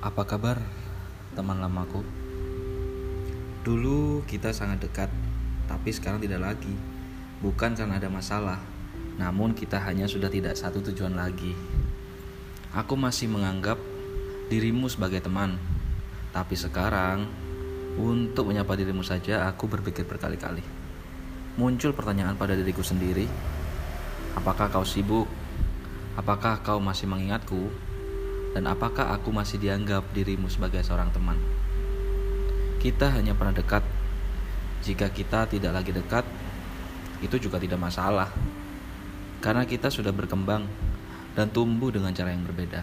Apa kabar teman lamaku? Dulu kita sangat dekat, tapi sekarang tidak lagi. Bukan karena ada masalah, namun kita hanya sudah tidak satu tujuan lagi. Aku masih menganggap dirimu sebagai teman, tapi sekarang untuk menyapa dirimu saja aku berpikir berkali-kali. Muncul pertanyaan pada diriku sendiri, apakah kau sibuk? Apakah kau masih mengingatku? Dan apakah aku masih dianggap dirimu sebagai seorang teman? Kita hanya pernah dekat. Jika kita tidak lagi dekat, itu juga tidak masalah. Karena kita sudah berkembang dan tumbuh dengan cara yang berbeda.